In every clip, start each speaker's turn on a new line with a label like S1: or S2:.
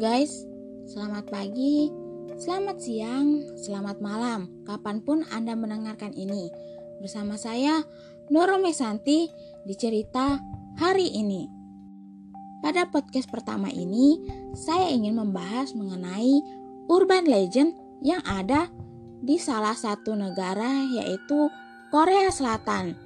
S1: guys, selamat pagi, selamat siang, selamat malam, kapan pun Anda mendengarkan ini. Bersama saya, Noro Mesanti, di cerita hari ini. Pada podcast pertama ini, saya ingin membahas mengenai urban legend yang ada di salah satu negara yaitu Korea Selatan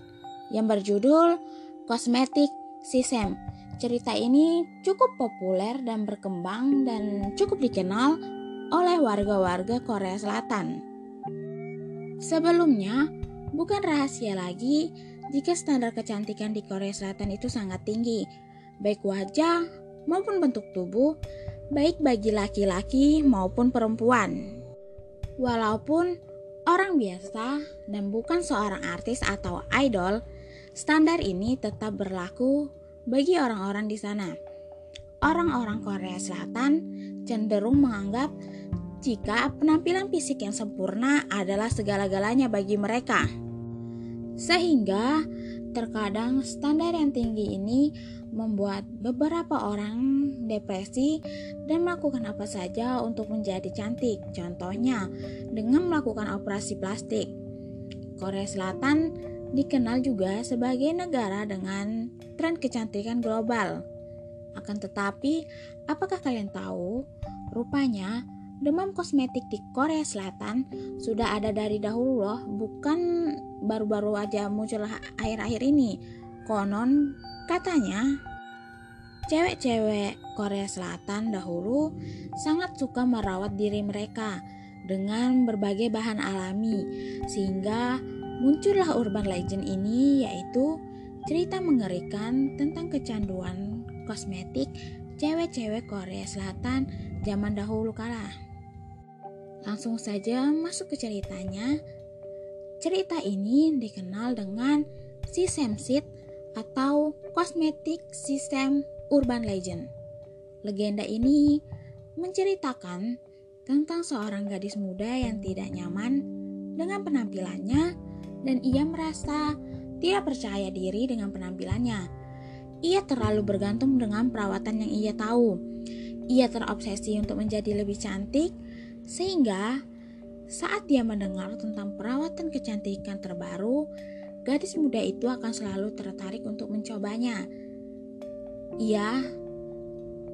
S1: yang berjudul Cosmetic System Cerita ini cukup populer dan berkembang dan cukup dikenal oleh warga-warga Korea Selatan. Sebelumnya, bukan rahasia lagi jika standar kecantikan di Korea Selatan itu sangat tinggi, baik wajah maupun bentuk tubuh, baik bagi laki-laki maupun perempuan. Walaupun orang biasa dan bukan seorang artis atau idol, standar ini tetap berlaku bagi orang-orang di sana. Orang-orang Korea Selatan cenderung menganggap jika penampilan fisik yang sempurna adalah segala-galanya bagi mereka. Sehingga terkadang standar yang tinggi ini membuat beberapa orang depresi dan melakukan apa saja untuk menjadi cantik. Contohnya, dengan melakukan operasi plastik. Korea Selatan dikenal juga sebagai negara dengan tren kecantikan global. Akan tetapi, apakah kalian tahu? Rupanya, demam kosmetik di Korea Selatan sudah ada dari dahulu loh, bukan baru-baru aja muncul akhir-akhir ini. Konon katanya cewek-cewek Korea Selatan dahulu sangat suka merawat diri mereka dengan berbagai bahan alami sehingga Muncullah urban legend ini yaitu cerita mengerikan tentang kecanduan kosmetik cewek-cewek Korea Selatan zaman dahulu kala. Langsung saja masuk ke ceritanya. Cerita ini dikenal dengan System Seed atau Cosmetic System Urban Legend. Legenda ini menceritakan tentang seorang gadis muda yang tidak nyaman dengan penampilannya dan ia merasa tidak percaya diri dengan penampilannya. Ia terlalu bergantung dengan perawatan yang ia tahu. Ia terobsesi untuk menjadi lebih cantik, sehingga saat dia mendengar tentang perawatan kecantikan terbaru, gadis muda itu akan selalu tertarik untuk mencobanya. Ia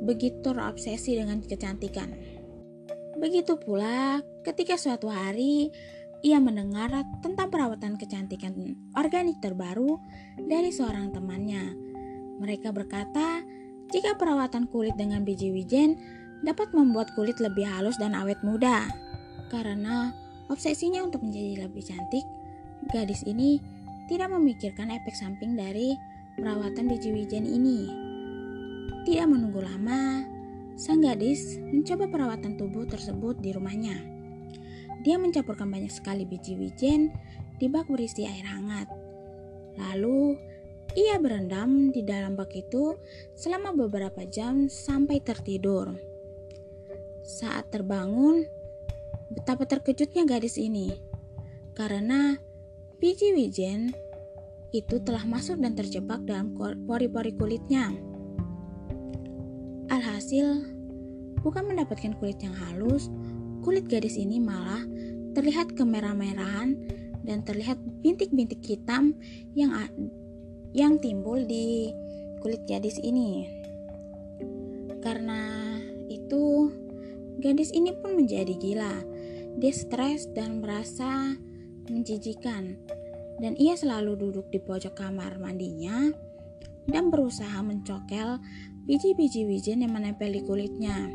S1: begitu terobsesi dengan kecantikan. Begitu pula ketika suatu hari ia mendengar tentang perawatan kecantikan organik terbaru dari seorang temannya. Mereka berkata, jika perawatan kulit dengan biji wijen dapat membuat kulit lebih halus dan awet muda. Karena obsesinya untuk menjadi lebih cantik, gadis ini tidak memikirkan efek samping dari perawatan biji wijen ini. Tidak menunggu lama, sang gadis mencoba perawatan tubuh tersebut di rumahnya. Dia mencampurkan banyak sekali biji wijen di bak berisi air hangat. Lalu, ia berendam di dalam bak itu selama beberapa jam sampai tertidur. Saat terbangun, betapa terkejutnya gadis ini karena biji wijen itu telah masuk dan terjebak dalam pori-pori kulitnya. Alhasil, bukan mendapatkan kulit yang halus, kulit gadis ini malah terlihat kemerah-merahan dan terlihat bintik-bintik hitam yang yang timbul di kulit gadis ini. Karena itu, gadis ini pun menjadi gila. Dia stres dan merasa menjijikan. Dan ia selalu duduk di pojok kamar mandinya dan berusaha mencokel biji-biji wijen yang menempel di kulitnya.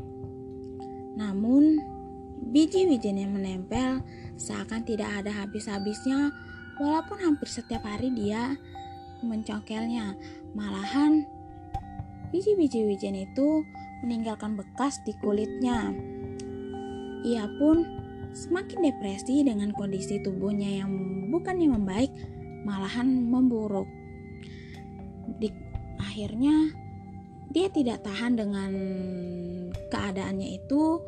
S1: Namun, Biji wijen yang menempel seakan tidak ada habis-habisnya walaupun hampir setiap hari dia mencongkelnya. Malahan biji-biji wijen itu meninggalkan bekas di kulitnya. Ia pun semakin depresi dengan kondisi tubuhnya yang bukannya membaik, malahan memburuk. Di akhirnya dia tidak tahan dengan keadaannya itu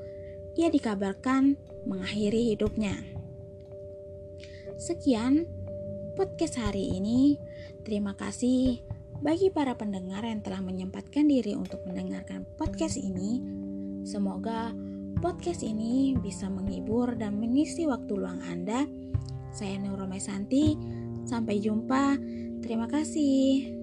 S1: ia dikabarkan mengakhiri hidupnya. Sekian podcast hari ini. Terima kasih bagi para pendengar yang telah menyempatkan diri untuk mendengarkan podcast ini. Semoga podcast ini bisa menghibur dan mengisi waktu luang Anda. Saya Nurome Santi, sampai jumpa. Terima kasih.